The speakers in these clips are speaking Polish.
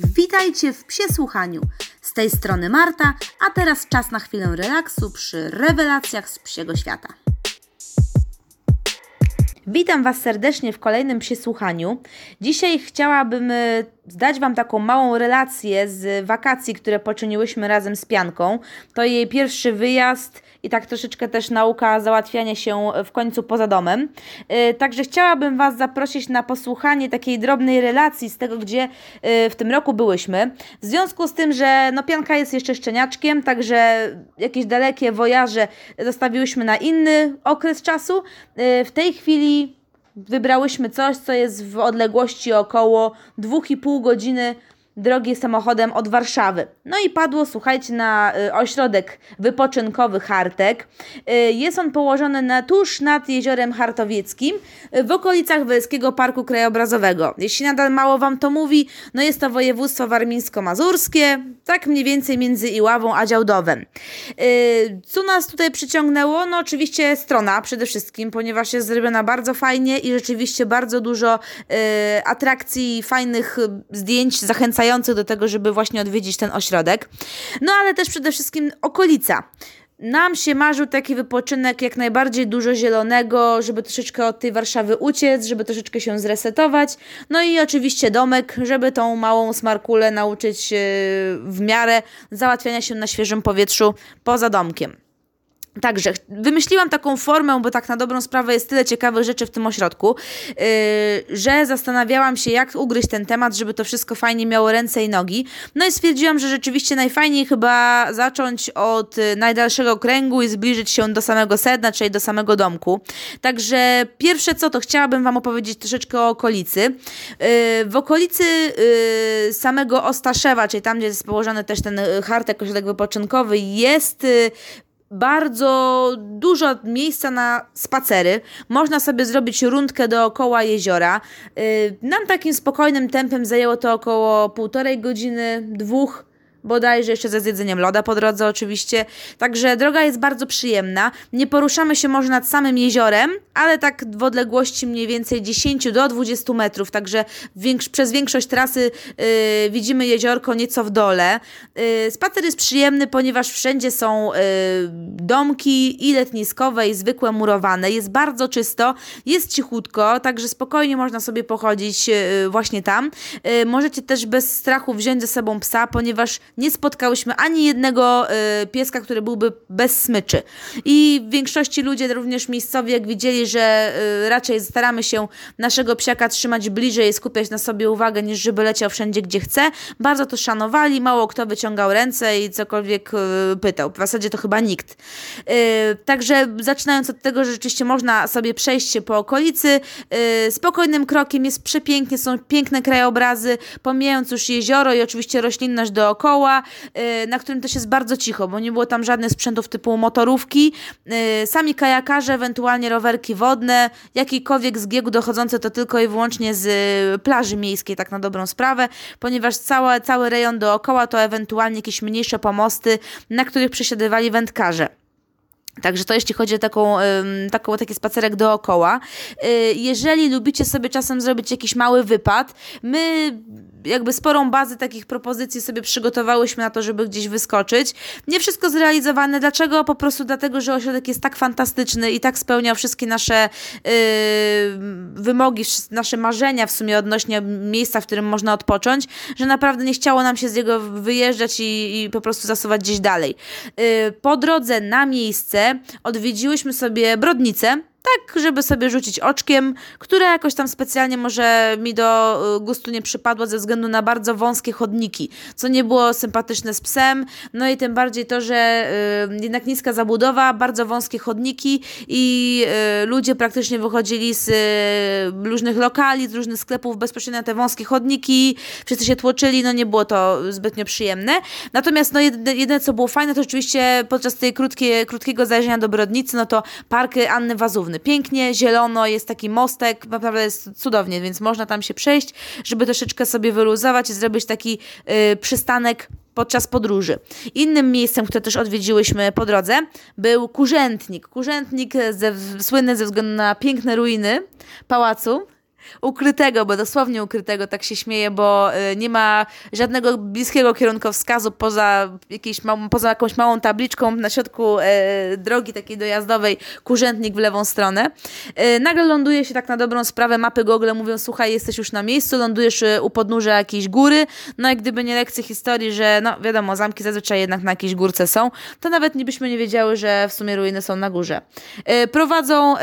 Witajcie w Psie Słuchaniu. Z tej strony Marta, a teraz czas na chwilę relaksu przy rewelacjach z psiego świata. Witam Was serdecznie w kolejnym Psie Słuchaniu. Dzisiaj chciałabym e, zdać Wam taką małą relację z wakacji, które poczyniłyśmy razem z Pianką. To jej pierwszy wyjazd i tak troszeczkę też nauka załatwiania się w końcu poza domem. Yy, także chciałabym Was zaprosić na posłuchanie takiej drobnej relacji z tego, gdzie yy, w tym roku byłyśmy. W związku z tym, że no Pianka jest jeszcze szczeniaczkiem, także jakieś dalekie wojaże zostawiłyśmy na inny okres czasu. Yy, w tej chwili wybrałyśmy coś, co jest w odległości około 2,5 godziny drogi samochodem od Warszawy. No i padło, słuchajcie, na y, ośrodek wypoczynkowy Hartek. Y, jest on położony na, tuż nad jeziorem Hartowieckim, y, w okolicach Wojskiego Parku Krajobrazowego. Jeśli nadal mało Wam to mówi, no jest to województwo warmińsko-mazurskie, tak mniej więcej między Iławą a Działdowem. Co nas tutaj przyciągnęło? No oczywiście strona przede wszystkim, ponieważ jest zrobiona bardzo fajnie i rzeczywiście bardzo dużo atrakcji, fajnych zdjęć zachęcających do tego, żeby właśnie odwiedzić ten ośrodek. No ale też przede wszystkim okolica. Nam się marzył taki wypoczynek, jak najbardziej dużo zielonego, żeby troszeczkę od tej Warszawy uciec, żeby troszeczkę się zresetować. No i oczywiście domek, żeby tą małą smarkulę nauczyć w miarę załatwiania się na świeżym powietrzu poza domkiem. Także wymyśliłam taką formę, bo tak na dobrą sprawę jest tyle ciekawych rzeczy w tym ośrodku, yy, że zastanawiałam się, jak ugryźć ten temat, żeby to wszystko fajnie miało ręce i nogi. No i stwierdziłam, że rzeczywiście najfajniej chyba zacząć od y, najdalszego kręgu i zbliżyć się do samego sedna, czyli do samego domku. Także pierwsze co, to chciałabym Wam opowiedzieć troszeczkę o okolicy. Yy, w okolicy yy, samego Ostaszewa, czyli tam, gdzie jest położony też ten y, hartek ośrodek wypoczynkowy, jest y, bardzo dużo miejsca na spacery. Można sobie zrobić rundkę dookoła jeziora. Y, nam takim spokojnym tempem zajęło to około półtorej godziny, dwóch bodajże jeszcze ze zjedzeniem loda po drodze oczywiście. Także droga jest bardzo przyjemna. Nie poruszamy się może nad samym jeziorem, ale tak w odległości mniej więcej 10 do 20 metrów, także większ przez większość trasy yy, widzimy jeziorko nieco w dole. Yy, spacer jest przyjemny, ponieważ wszędzie są yy, domki i letniskowe i zwykłe murowane. Jest bardzo czysto, jest cichutko, także spokojnie można sobie pochodzić yy, właśnie tam. Yy, możecie też bez strachu wziąć ze sobą psa, ponieważ nie spotkałyśmy ani jednego y, pieska, który byłby bez smyczy. I w większości ludzie, również miejscowi, jak widzieli, że y, raczej staramy się naszego psiaka trzymać bliżej i skupiać na sobie uwagę, niż żeby leciał wszędzie, gdzie chce, bardzo to szanowali, mało kto wyciągał ręce i cokolwiek y, pytał. W zasadzie to chyba nikt. Y, także zaczynając od tego, że rzeczywiście można sobie przejść się po okolicy, y, spokojnym krokiem jest przepięknie, są piękne krajobrazy, pomijając już jezioro i oczywiście roślinność dookoła, Y, na którym też jest bardzo cicho, bo nie było tam żadnych sprzętów typu motorówki, y, sami kajakarze, ewentualnie rowerki wodne, jakikolwiek zbiegu dochodzące to tylko i wyłącznie z y, plaży miejskiej, tak na dobrą sprawę, ponieważ cała, cały rejon dookoła to ewentualnie jakieś mniejsze pomosty, na których przesiadywali wędkarze. Także to jeśli chodzi o taką, taką, taki spacerek dookoła. Jeżeli lubicie sobie czasem zrobić jakiś mały wypad, my jakby sporą bazę takich propozycji sobie przygotowałyśmy na to, żeby gdzieś wyskoczyć. Nie wszystko zrealizowane. Dlaczego? Po prostu dlatego, że ośrodek jest tak fantastyczny i tak spełniał wszystkie nasze yy, wymogi, nasze marzenia w sumie odnośnie miejsca, w którym można odpocząć, że naprawdę nie chciało nam się z niego wyjeżdżać i, i po prostu zasuwać gdzieś dalej. Yy, po drodze na miejsce odwiedziłyśmy sobie Brodnicę, tak, żeby sobie rzucić oczkiem, które jakoś tam specjalnie może mi do y, gustu nie przypadło ze względu na bardzo wąskie chodniki, co nie było sympatyczne z psem, no i tym bardziej to, że y, jednak niska zabudowa, bardzo wąskie chodniki i y, ludzie praktycznie wychodzili z y, różnych lokali, z różnych sklepów bezpośrednio na te wąskie chodniki, wszyscy się tłoczyli, no nie było to zbytnio przyjemne. Natomiast no jedyne, jedyne co było fajne, to oczywiście podczas tej krótkie, krótkiego zajrzenia do Brodnicy, no to park Anny Wazówny pięknie, zielono, jest taki mostek, naprawdę jest cudownie, więc można tam się przejść, żeby troszeczkę sobie wyluzować i zrobić taki y, przystanek podczas podróży. Innym miejscem, które też odwiedziłyśmy po drodze, był Kurzętnik. Kurzętnik ze, słynny ze względu na piękne ruiny pałacu, ukrytego, bo dosłownie ukrytego, tak się śmieję, bo y, nie ma żadnego bliskiego kierunkowskazu poza, jakiejś poza jakąś małą tabliczką na środku y, drogi takiej dojazdowej, kurzętnik w lewą stronę. Y, nagle ląduje się tak na dobrą sprawę, mapy Google mówią, słuchaj, jesteś już na miejscu, lądujesz u podnóża jakiejś góry, no i gdyby nie lekcje historii, że no wiadomo, zamki zazwyczaj jednak na jakiejś górce są, to nawet nie byśmy nie wiedziały, że w sumie ruiny są na górze. Prowadzą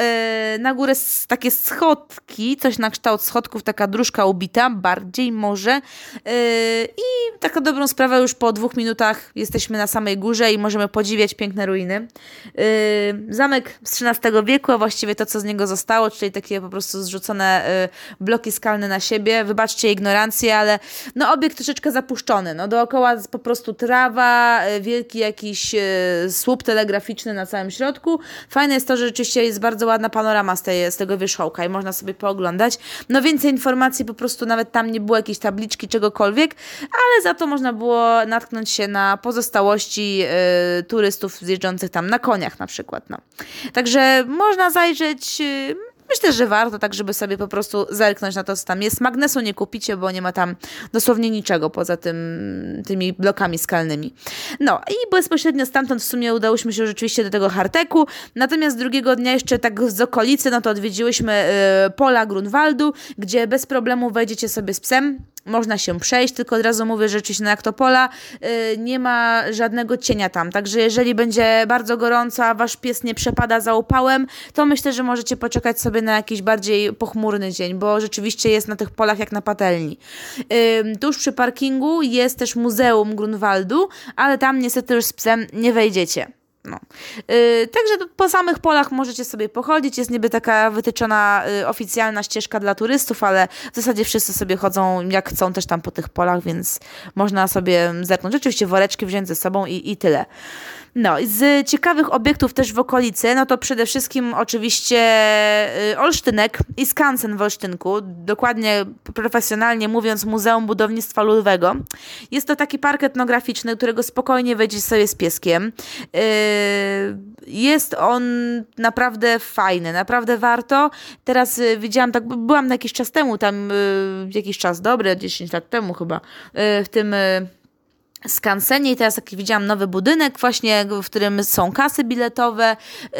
na górę takie schodki, coś na kształt schodków, taka dróżka ubita, bardziej może. Yy, I taka dobrą sprawę, już po dwóch minutach jesteśmy na samej górze i możemy podziwiać piękne ruiny. Yy, zamek z XIII wieku, a właściwie to, co z niego zostało, czyli takie po prostu zrzucone yy, bloki skalne na siebie. Wybaczcie ignorancję, ale no obiekt troszeczkę zapuszczony. No dookoła po prostu trawa, wielki jakiś słup telegraficzny na całym środku. Fajne jest to, że rzeczywiście jest bardzo ładna panorama z, tej, z tego wierzchołka i można sobie pooglądać. No więcej informacji po prostu nawet tam nie było jakiejś tabliczki, czegokolwiek, ale za to można było natknąć się na pozostałości y, turystów zjeżdżących tam na koniach na przykład. No. Także można zajrzeć. Y, Myślę, że warto tak, żeby sobie po prostu zerknąć na to, co tam jest. Magnesu nie kupicie, bo nie ma tam dosłownie niczego poza tym, tymi blokami skalnymi. No i bezpośrednio stamtąd w sumie udałyśmy się rzeczywiście do tego Harteku. Natomiast drugiego dnia jeszcze tak z okolicy, no to odwiedziłyśmy y, pola Grunwaldu, gdzie bez problemu wejdziecie sobie z psem można się przejść, tylko od razu mówię, że oczywiście na Aktopola yy, nie ma żadnego cienia tam, także jeżeli będzie bardzo gorąco, a wasz pies nie przepada za upałem, to myślę, że możecie poczekać sobie na jakiś bardziej pochmurny dzień, bo rzeczywiście jest na tych polach jak na patelni. Tuż przy parkingu jest też Muzeum Grunwaldu, ale tam niestety już z psem nie wejdziecie. No. Yy, także po samych polach możecie sobie pochodzić. Jest niby taka wytyczona yy, oficjalna ścieżka dla turystów, ale w zasadzie wszyscy sobie chodzą jak chcą też tam po tych polach, więc można sobie zerknąć. Oczywiście woreczki wziąć ze sobą i, i tyle. No, z ciekawych obiektów też w okolicy, no to przede wszystkim oczywiście y, Olsztynek i skansen w Olsztynku, dokładnie profesjonalnie mówiąc Muzeum Budownictwa Ludowego. Jest to taki park etnograficzny, którego spokojnie wejdziesz sobie z pieskiem. Y, jest on naprawdę fajny, naprawdę warto. Teraz y, widziałam, tak byłam na jakiś czas temu, tam jakiś czas dobry, 10 lat temu chyba, w tym skansenie i teraz taki widziałam nowy budynek właśnie, w którym są kasy biletowe, yy,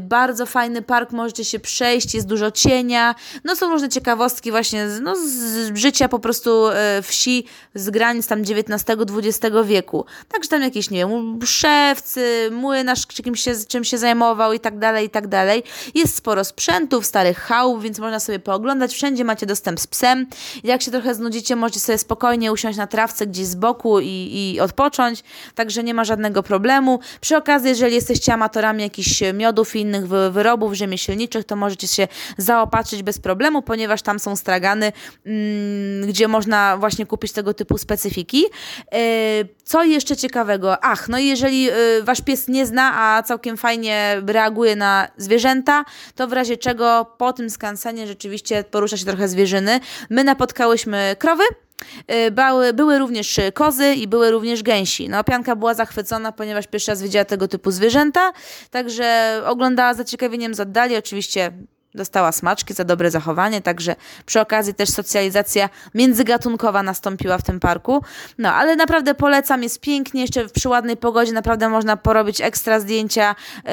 bardzo fajny park, możecie się przejść, jest dużo cienia, no są różne ciekawostki właśnie z, no, z życia po prostu yy, wsi z granic tam XIX-XX wieku. Także tam jakieś, nie wiem, szewcy, młynarz czym się, czym się zajmował i tak dalej, i tak dalej. Jest sporo sprzętów, starych chałup, więc można sobie pooglądać, wszędzie macie dostęp z psem. Jak się trochę znudzicie, możecie sobie spokojnie usiąść na trawce gdzieś z boku i, i odpocząć, także nie ma żadnego problemu. Przy okazji, jeżeli jesteście amatorami jakichś miodów i innych wyrobów rzemieślniczych, to możecie się zaopatrzyć bez problemu, ponieważ tam są stragany, mm, gdzie można właśnie kupić tego typu specyfiki. E, co jeszcze ciekawego? Ach, no i jeżeli e, wasz pies nie zna, a całkiem fajnie reaguje na zwierzęta, to w razie czego po tym skansenie rzeczywiście porusza się trochę zwierzyny. My napotkałyśmy krowy, Y, były, były również kozy i były również gęsi. No, Pianka była zachwycona, ponieważ pierwszy raz widziała tego typu zwierzęta, także oglądała z zaciekawieniem z oddali. Oczywiście dostała smaczki za dobre zachowanie, także przy okazji też socjalizacja międzygatunkowa nastąpiła w tym parku. No, ale naprawdę polecam, jest pięknie, jeszcze przy ładnej pogodzie naprawdę można porobić ekstra zdjęcia yy,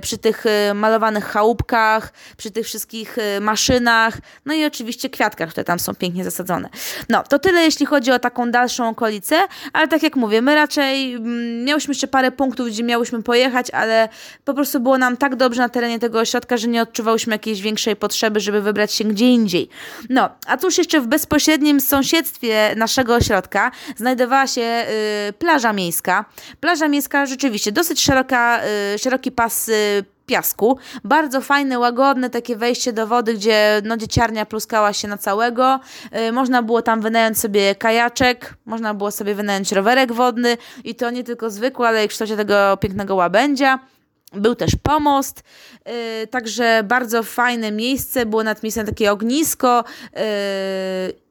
przy tych yy, malowanych chałupkach, przy tych wszystkich yy, maszynach, no i oczywiście kwiatkach, które tam są pięknie zasadzone. No, to tyle jeśli chodzi o taką dalszą okolicę, ale tak jak mówię, my raczej mm, miałyśmy jeszcze parę punktów, gdzie miałyśmy pojechać, ale po prostu było nam tak dobrze na terenie tego ośrodka, że nie odczuwałyśmy jakiejś większej potrzeby, żeby wybrać się gdzie indziej. No, a cóż jeszcze w bezpośrednim sąsiedztwie naszego ośrodka znajdowała się y, plaża miejska. Plaża miejska rzeczywiście dosyć szeroka, y, szeroki pas y, piasku. Bardzo fajne, łagodne takie wejście do wody, gdzie no, dzieciarnia pluskała się na całego. Yy, można było tam wynająć sobie kajaczek, można było sobie wynająć rowerek wodny i to nie tylko zwykły, ale i w kształcie tego pięknego łabędzia. Był też pomost, yy, także bardzo fajne miejsce, było nad miejscem takie ognisko yy,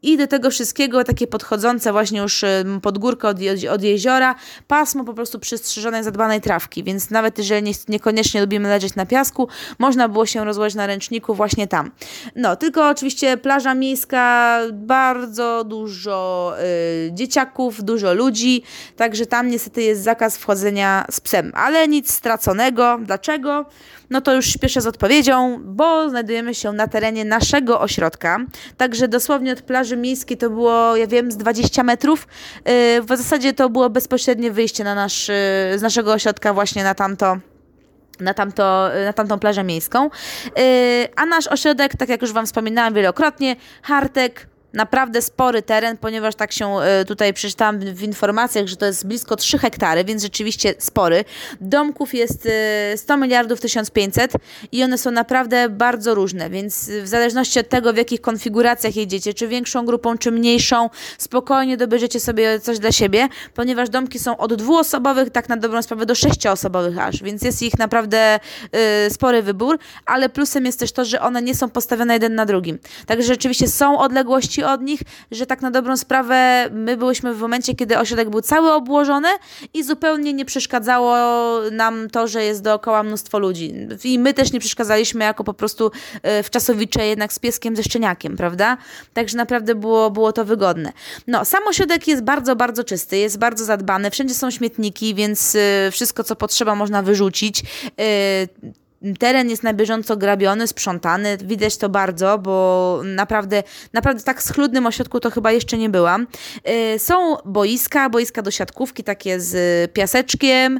i do tego wszystkiego takie podchodzące właśnie już pod górkę od, od, jeziora, pasmo po prostu przystrzyżonej, zadbanej trawki, więc nawet jeżeli nie, niekoniecznie lubimy leżeć na piasku, można było się rozłożyć na ręczniku właśnie tam. No, tylko oczywiście plaża miejska, bardzo dużo yy, dzieciaków, dużo ludzi, także tam niestety jest zakaz wchodzenia z psem, ale nic straconego. Dlaczego? No to już śpieszę z odpowiedzią, bo znajdujemy się na terenie naszego ośrodka, także dosłownie od plaży miejskiej to było, ja wiem, z 20 metrów. Yy, w zasadzie to było bezpośrednie wyjście na nasz, yy, z naszego ośrodka właśnie na tamto na, tamto, na tamtą plażę miejską. Yy, a nasz ośrodek, tak jak już Wam wspominałam wielokrotnie, Hartek, naprawdę spory teren, ponieważ tak się e, tutaj przeczytałam w informacjach, że to jest blisko 3 hektary, więc rzeczywiście spory. Domków jest 100 e, miliardów 1500 i one są naprawdę bardzo różne, więc w zależności od tego, w jakich konfiguracjach jedziecie, czy większą grupą, czy mniejszą, spokojnie dobierzecie sobie coś dla siebie, ponieważ domki są od dwuosobowych, tak na dobrą sprawę, do sześcioosobowych aż, więc jest ich naprawdę y, spory wybór, ale plusem jest też to, że one nie są postawione jeden na drugim. Także rzeczywiście są odległości od nich, że tak na dobrą sprawę my byliśmy w momencie, kiedy ośrodek był cały obłożony i zupełnie nie przeszkadzało nam to, że jest dookoła mnóstwo ludzi. I my też nie przeszkadzaliśmy jako po prostu e, wczasowicze jednak z pieskiem, ze szczeniakiem, prawda? Także naprawdę było, było to wygodne. No, sam ośrodek jest bardzo, bardzo czysty, jest bardzo zadbany, wszędzie są śmietniki, więc e, wszystko, co potrzeba, można wyrzucić e, teren jest na bieżąco grabiony, sprzątany, widać to bardzo, bo naprawdę, naprawdę tak schludnym ośrodku to chyba jeszcze nie byłam. Y, są boiska, boiska do siatkówki, takie z piaseczkiem,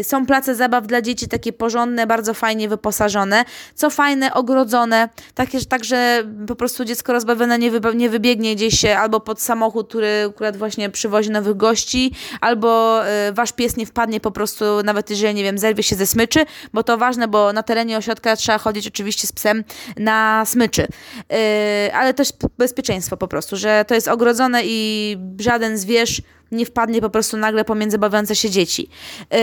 y, są place zabaw dla dzieci, takie porządne, bardzo fajnie wyposażone, co fajne, ogrodzone, takie, tak, że po prostu dziecko rozbawione nie, nie wybiegnie gdzieś albo pod samochód, który akurat właśnie przywozi nowych gości, albo y, wasz pies nie wpadnie po prostu, nawet jeżeli, nie wiem, zerwie się ze smyczy, bo to ważne, bo na terenie ośrodka trzeba chodzić oczywiście z psem na smyczy. Yy, ale też bezpieczeństwo po prostu, że to jest ogrodzone i żaden zwierz nie wpadnie po prostu nagle pomiędzy bawiące się dzieci. Yy,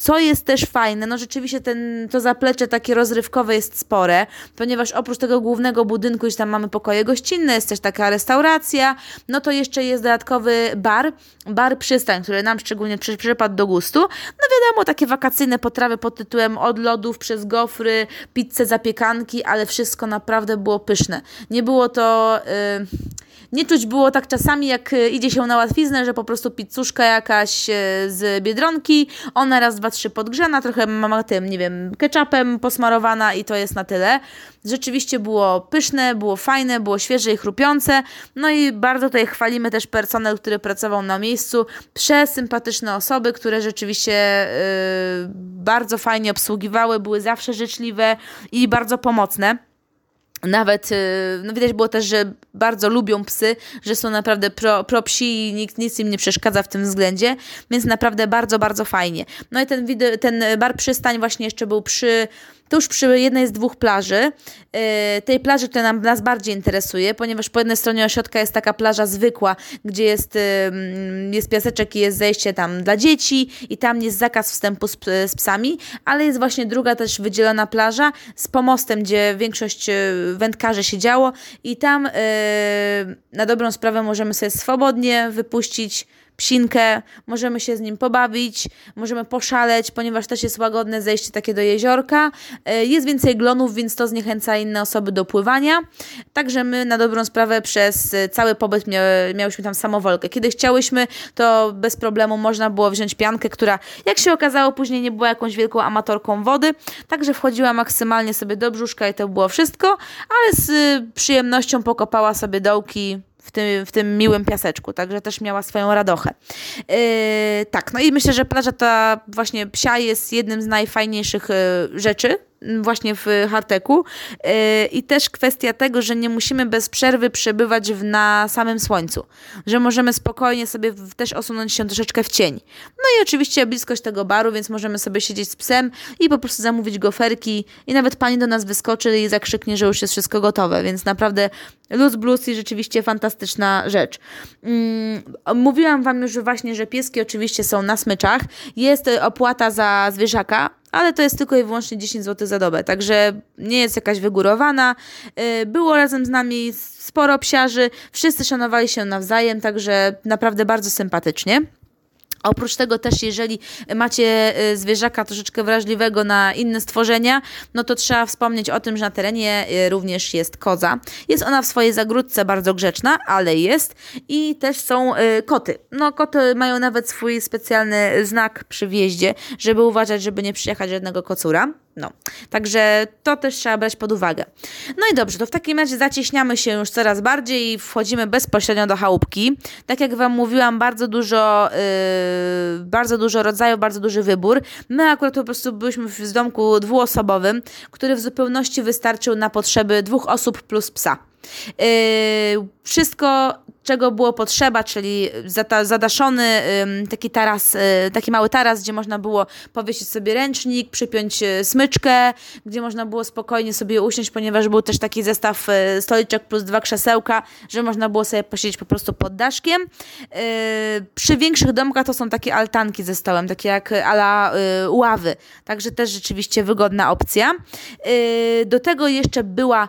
co jest też fajne, no rzeczywiście ten, to zaplecze takie rozrywkowe jest spore, ponieważ oprócz tego głównego budynku, gdzie tam mamy pokoje gościnne, jest też taka restauracja, no to jeszcze jest dodatkowy bar, bar przystań, który nam szczególnie przy, przypadł do gustu. No wiadomo, takie wakacyjne potrawy pod tytułem od lodów przez gofry, pizzę, zapiekanki, ale wszystko naprawdę było pyszne. Nie było to... Yy, nie czuć było tak czasami, jak e, idzie się na łatwiznę, że po prostu pizzuszka jakaś e, z Biedronki, ona raz, dwa, trzy podgrzana, trochę mama tym, nie wiem, ketchupem posmarowana i to jest na tyle. Rzeczywiście było pyszne, było fajne, było świeże i chrupiące. No i bardzo tutaj chwalimy też personel, który pracował na miejscu. Przesympatyczne osoby, które rzeczywiście yy, bardzo fajnie obsługiwały, były zawsze życzliwe i bardzo pomocne. Nawet, y, no widać było też, że bardzo lubią psy, że są naprawdę pro, pro psi i nikt nic im nie przeszkadza w tym względzie, więc naprawdę bardzo, bardzo fajnie. No i ten, ten bar przystań właśnie jeszcze był przy tuż przy jednej z dwóch plaży. Yy, tej plaży, która nam, nas bardziej interesuje, ponieważ po jednej stronie ośrodka jest taka plaża zwykła, gdzie jest, yy, jest piaseczek i jest zejście tam dla dzieci i tam jest zakaz wstępu z, z psami, ale jest właśnie druga też wydzielona plaża z pomostem, gdzie większość yy, wędkarzy siedziało i tam na dobrą sprawę możemy sobie swobodnie wypuścić psinkę, możemy się z nim pobawić, możemy poszaleć, ponieważ też jest łagodne zejście takie do jeziorka. E, jest więcej glonów, więc to zniechęca inne osoby do pływania. Także my na dobrą sprawę przez cały pobyt mia miałyśmy tam samowolkę. Kiedy chciałyśmy, to bez problemu można było wziąć piankę, która jak się okazało później nie była jakąś wielką amatorką wody, także wchodziła maksymalnie sobie do brzuszka i to było wszystko, ale z przyjemnością pokopała sobie dołki w tym, w tym miłym piaseczku, także też miała swoją radochę. Yy, tak, no i myślę, że plaża ta właśnie psia jest jednym z najfajniejszych yy, rzeczy, właśnie w Harteku. Y, I też kwestia tego, że nie musimy bez przerwy przebywać w, na samym słońcu, że możemy spokojnie sobie też osunąć się troszeczkę w cień. No i oczywiście bliskość tego baru, więc możemy sobie siedzieć z psem i po prostu zamówić goferki i nawet pani do nas wyskoczy i zakrzyknie, że już jest wszystko gotowe, więc naprawdę luz blues i rzeczywiście fantastyczna rzecz. Mm, mówiłam Wam już właśnie, że pieski oczywiście są na smyczach. Jest opłata za zwierzaka, ale to jest tylko i wyłącznie 10 zł za dobę, także nie jest jakaś wygórowana. Y, było razem z nami sporo psiarzy, wszyscy szanowali się nawzajem, także naprawdę bardzo sympatycznie. Oprócz tego też, jeżeli macie y, zwierzaka troszeczkę wrażliwego na inne stworzenia, no to trzeba wspomnieć o tym, że na terenie y, również jest koza. Jest ona w swojej zagródce bardzo grzeczna, ale jest. I też są y, koty. No koty mają nawet swój specjalny znak przy wjeździe, żeby uważać, żeby nie przyjechać żadnego kocura. No, także to też trzeba brać pod uwagę. No i dobrze, to w takim razie zacieśniamy się już coraz bardziej i wchodzimy bezpośrednio do chałupki. Tak jak Wam mówiłam, bardzo dużo, yy, bardzo dużo rodzajów, bardzo duży wybór. My akurat po prostu byliśmy w domku dwuosobowym, który w zupełności wystarczył na potrzeby dwóch osób plus psa. Yy, wszystko, czego było potrzeba, czyli zadaszony taki taras, y, taki mały taras, gdzie można było powiesić sobie ręcznik, przypiąć y, smyczkę, gdzie można było spokojnie sobie usiąść, ponieważ był też taki zestaw y, stoliczek plus dwa krzesełka, że można było sobie posiedzieć po prostu pod daszkiem. Przy większych domkach to są takie altanki ze stołem, takie jak ala ławy, także też rzeczywiście wygodna opcja. Do tego jeszcze była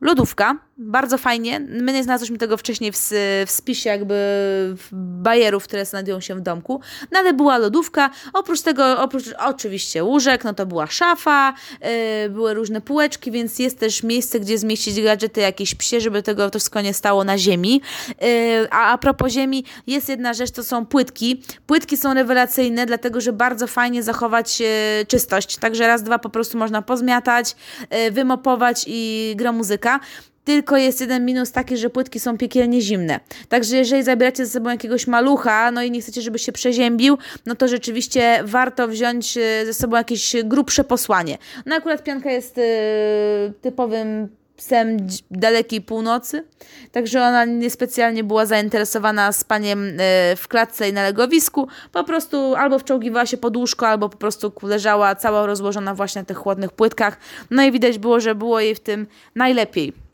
lodówka, bardzo fajnie. My nie znalazłyśmy tego wcześniej w, w spisie jakby bajerów, które znajdują się w domku, no ale była lodówka. Oprócz tego, oprócz oczywiście łóżek, no to była szafa, yy, były różne półeczki, więc jest też miejsce, gdzie zmieścić gadżety jakieś psie, żeby tego to wszystko nie stało na ziemi. Yy, a a propos ziemi, jest jedna rzecz, to są płytki. Płytki są rewelacyjne, dlatego że bardzo fajnie zachować yy, czystość. Także raz, dwa po prostu można pozmiatać, yy, wymopować i gra muzyka. Tylko jest jeden minus taki, że płytki są piekielnie zimne. Także jeżeli zabieracie ze sobą jakiegoś malucha, no i nie chcecie, żeby się przeziębił, no to rzeczywiście warto wziąć e, ze sobą jakieś grubsze posłanie. No akurat pianka jest yy, typowym psem dalekiej północy, także ona niespecjalnie była zainteresowana spaniem e, w klatce i na legowisku, po prostu albo wczołgiwała się pod łóżko, albo po prostu leżała cała rozłożona właśnie na tych chłodnych płytkach, no i widać było, że było jej w tym najlepiej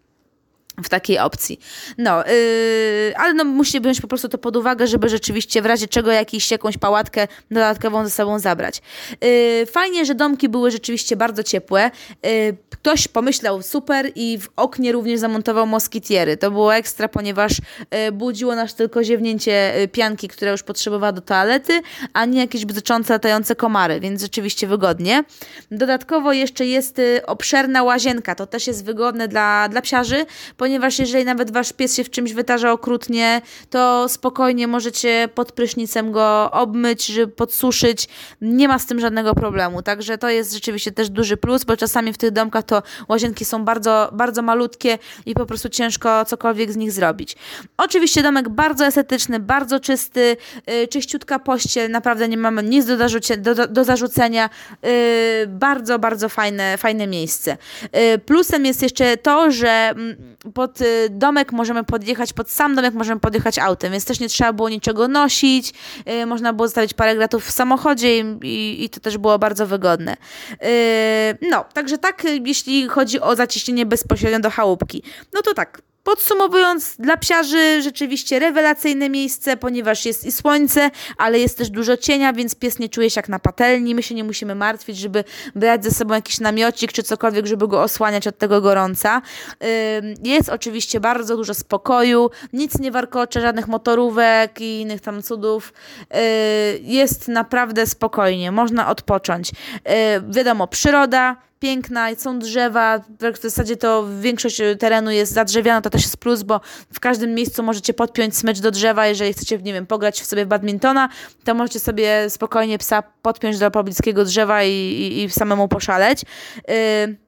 w takiej opcji. No, yy, ale no musicie wziąć po prostu to pod uwagę, żeby rzeczywiście w razie czego jakiś, jakąś pałatkę dodatkową ze sobą zabrać. Yy, fajnie, że domki były rzeczywiście bardzo ciepłe. Yy, ktoś pomyślał super i w oknie również zamontował moskitiery. To było ekstra, ponieważ yy, budziło nas tylko ziewnięcie yy, pianki, która już potrzebowała do toalety, a nie jakieś bzyczące, latające komary, więc rzeczywiście wygodnie. Dodatkowo jeszcze jest yy, obszerna łazienka. To też jest wygodne dla, dla psiarzy, ponieważ jeżeli nawet wasz pies się w czymś wytarza okrutnie, to spokojnie możecie pod prysznicem go obmyć, żeby podsuszyć. Nie ma z tym żadnego problemu. Także to jest rzeczywiście też duży plus, bo czasami w tych domkach to łazienki są bardzo, bardzo malutkie i po prostu ciężko cokolwiek z nich zrobić. Oczywiście domek bardzo estetyczny, bardzo czysty, yy, czyściutka pościel, naprawdę nie mamy nic do, do, do, do zarzucenia. Yy, bardzo, bardzo fajne, fajne miejsce. Yy, plusem jest jeszcze to, że mm, pod y, domek możemy podjechać, pod sam domek możemy podjechać autem, więc też nie trzeba było niczego nosić, yy, można było zostawić parę gratów w samochodzie i, i, to też było bardzo wygodne. Yy, no, także tak, jeśli chodzi o zacieśnienie bezpośrednio do chałupki. No to tak, Podsumowując, dla psiarzy rzeczywiście rewelacyjne miejsce, ponieważ jest i słońce, ale jest też dużo cienia, więc pies nie czuje się jak na patelni. My się nie musimy martwić, żeby brać ze sobą jakiś namiocik czy cokolwiek, żeby go osłaniać od tego gorąca. Jest oczywiście bardzo dużo spokoju, nic nie warkocze, żadnych motorówek i innych tam cudów. Jest naprawdę spokojnie, można odpocząć. Wiadomo, przyroda, piękna, są drzewa, w zasadzie to większość terenu jest zadrzewiana, to też jest plus, bo w każdym miejscu możecie podpiąć smycz do drzewa, jeżeli chcecie, nie wiem, pograć sobie w badmintona, to możecie sobie spokojnie psa podpiąć do pobliskiego drzewa i, i, i samemu poszaleć. Yy,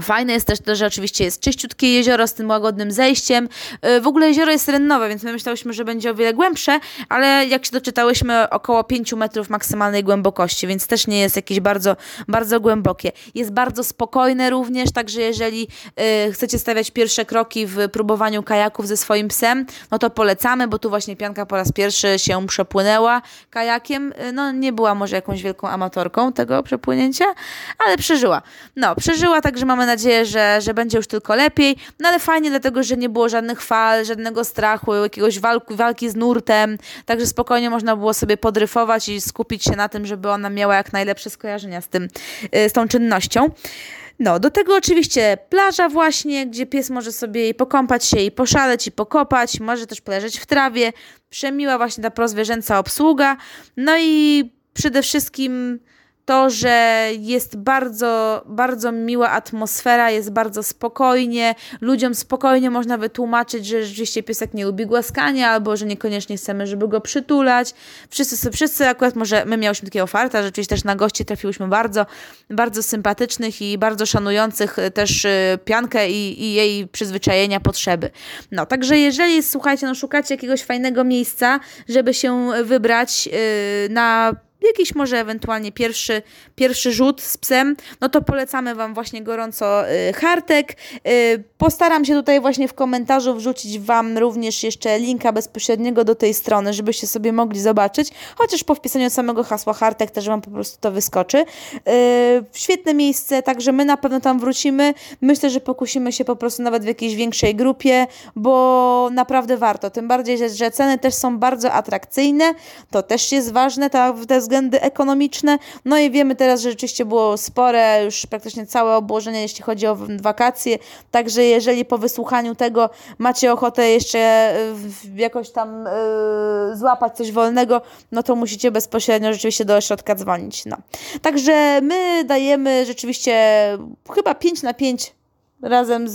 Fajne jest też to, że oczywiście jest czyściutkie jezioro z tym łagodnym zejściem. Y, w ogóle jezioro jest rennowe, więc my myślałyśmy, że będzie o wiele głębsze, ale jak się doczytałyśmy, około 5 metrów maksymalnej głębokości, więc też nie jest jakieś bardzo, bardzo głębokie. Jest bardzo spokojne również, także jeżeli y, chcecie stawiać pierwsze kroki w próbowaniu kajaków ze swoim psem, no to polecamy, bo tu właśnie Pianka po raz pierwszy się przepłynęła kajakiem. Y, no nie była może jakąś wielką amatorką tego przepłynięcia, ale przeżyła. No, przeżyła, także mamy mamy nadzieję, że, że będzie już tylko lepiej. No ale fajnie, dlatego że nie było żadnych fal, żadnego strachu, jakiegoś walki, walki z nurtem. Także spokojnie można było sobie podryfować i skupić się na tym, żeby ona miała jak najlepsze skojarzenia z, tym, y, z tą czynnością. No, do tego oczywiście plaża właśnie, gdzie pies może sobie i pokąpać się, i poszaleć, i pokopać, może też poleżeć w trawie. Przemiła właśnie ta prozwierzęca obsługa. No i przede wszystkim to, że jest bardzo, bardzo miła atmosfera, jest bardzo spokojnie, ludziom spokojnie można wytłumaczyć, że rzeczywiście piesek nie lubi głaskania, albo że niekoniecznie chcemy, żeby go przytulać. Wszyscy, wszyscy akurat może, my miałyśmy takiego farta, rzeczywiście też na gości trafiłyśmy bardzo, bardzo sympatycznych i bardzo szanujących też y, piankę i, i jej przyzwyczajenia, potrzeby. No, także jeżeli, słuchajcie, no szukacie jakiegoś fajnego miejsca, żeby się wybrać yy, na jakiś może ewentualnie pierwszy, pierwszy rzut z psem, no to polecamy Wam właśnie gorąco y, Hartek. Y, postaram się tutaj właśnie w komentarzu wrzucić Wam również jeszcze linka bezpośredniego do tej strony, żebyście sobie mogli zobaczyć, chociaż po wpisaniu samego hasła Hartek też Wam po prostu to wyskoczy. Y, świetne miejsce, także my na pewno tam wrócimy. Myślę, że pokusimy się po prostu nawet w jakiejś większej grupie, bo naprawdę warto. Tym bardziej, że, ceny też są bardzo atrakcyjne. To też jest ważne, te, te względy ekonomiczne. No i wiemy teraz, że rzeczywiście było spore, już praktycznie całe obłożenie, jeśli chodzi o wakacje. Także jeżeli po wysłuchaniu tego macie ochotę jeszcze y, jakoś tam yy, złapać coś wolnego, no to musicie bezpośrednio rzeczywiście do ośrodka dzwonić. No. Także my dajemy rzeczywiście chyba 5 na 5 razem z,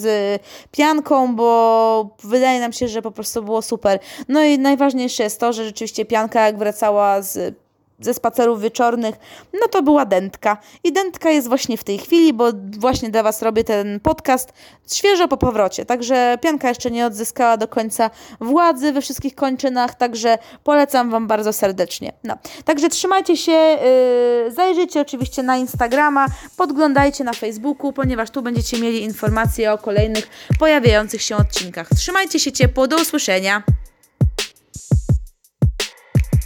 z pianką, bo wydaje nam się, że po prostu było super. No i najważniejsze jest to, że rzeczywiście pianka jak wracała z ze spacerów wieczornych, no to była dętka. I dętka jest właśnie w tej chwili, bo właśnie dla Was robię ten podcast świeżo po powrocie. Także pianka jeszcze nie odzyskała do końca władzy we wszystkich kończynach, także polecam Wam bardzo serdecznie. No, także trzymajcie się, yy, zajrzyjcie oczywiście na Instagrama, podglądajcie na Facebooku, ponieważ tu będziecie mieli informacje o kolejnych pojawiających się odcinkach. Trzymajcie się ciepło, do usłyszenia.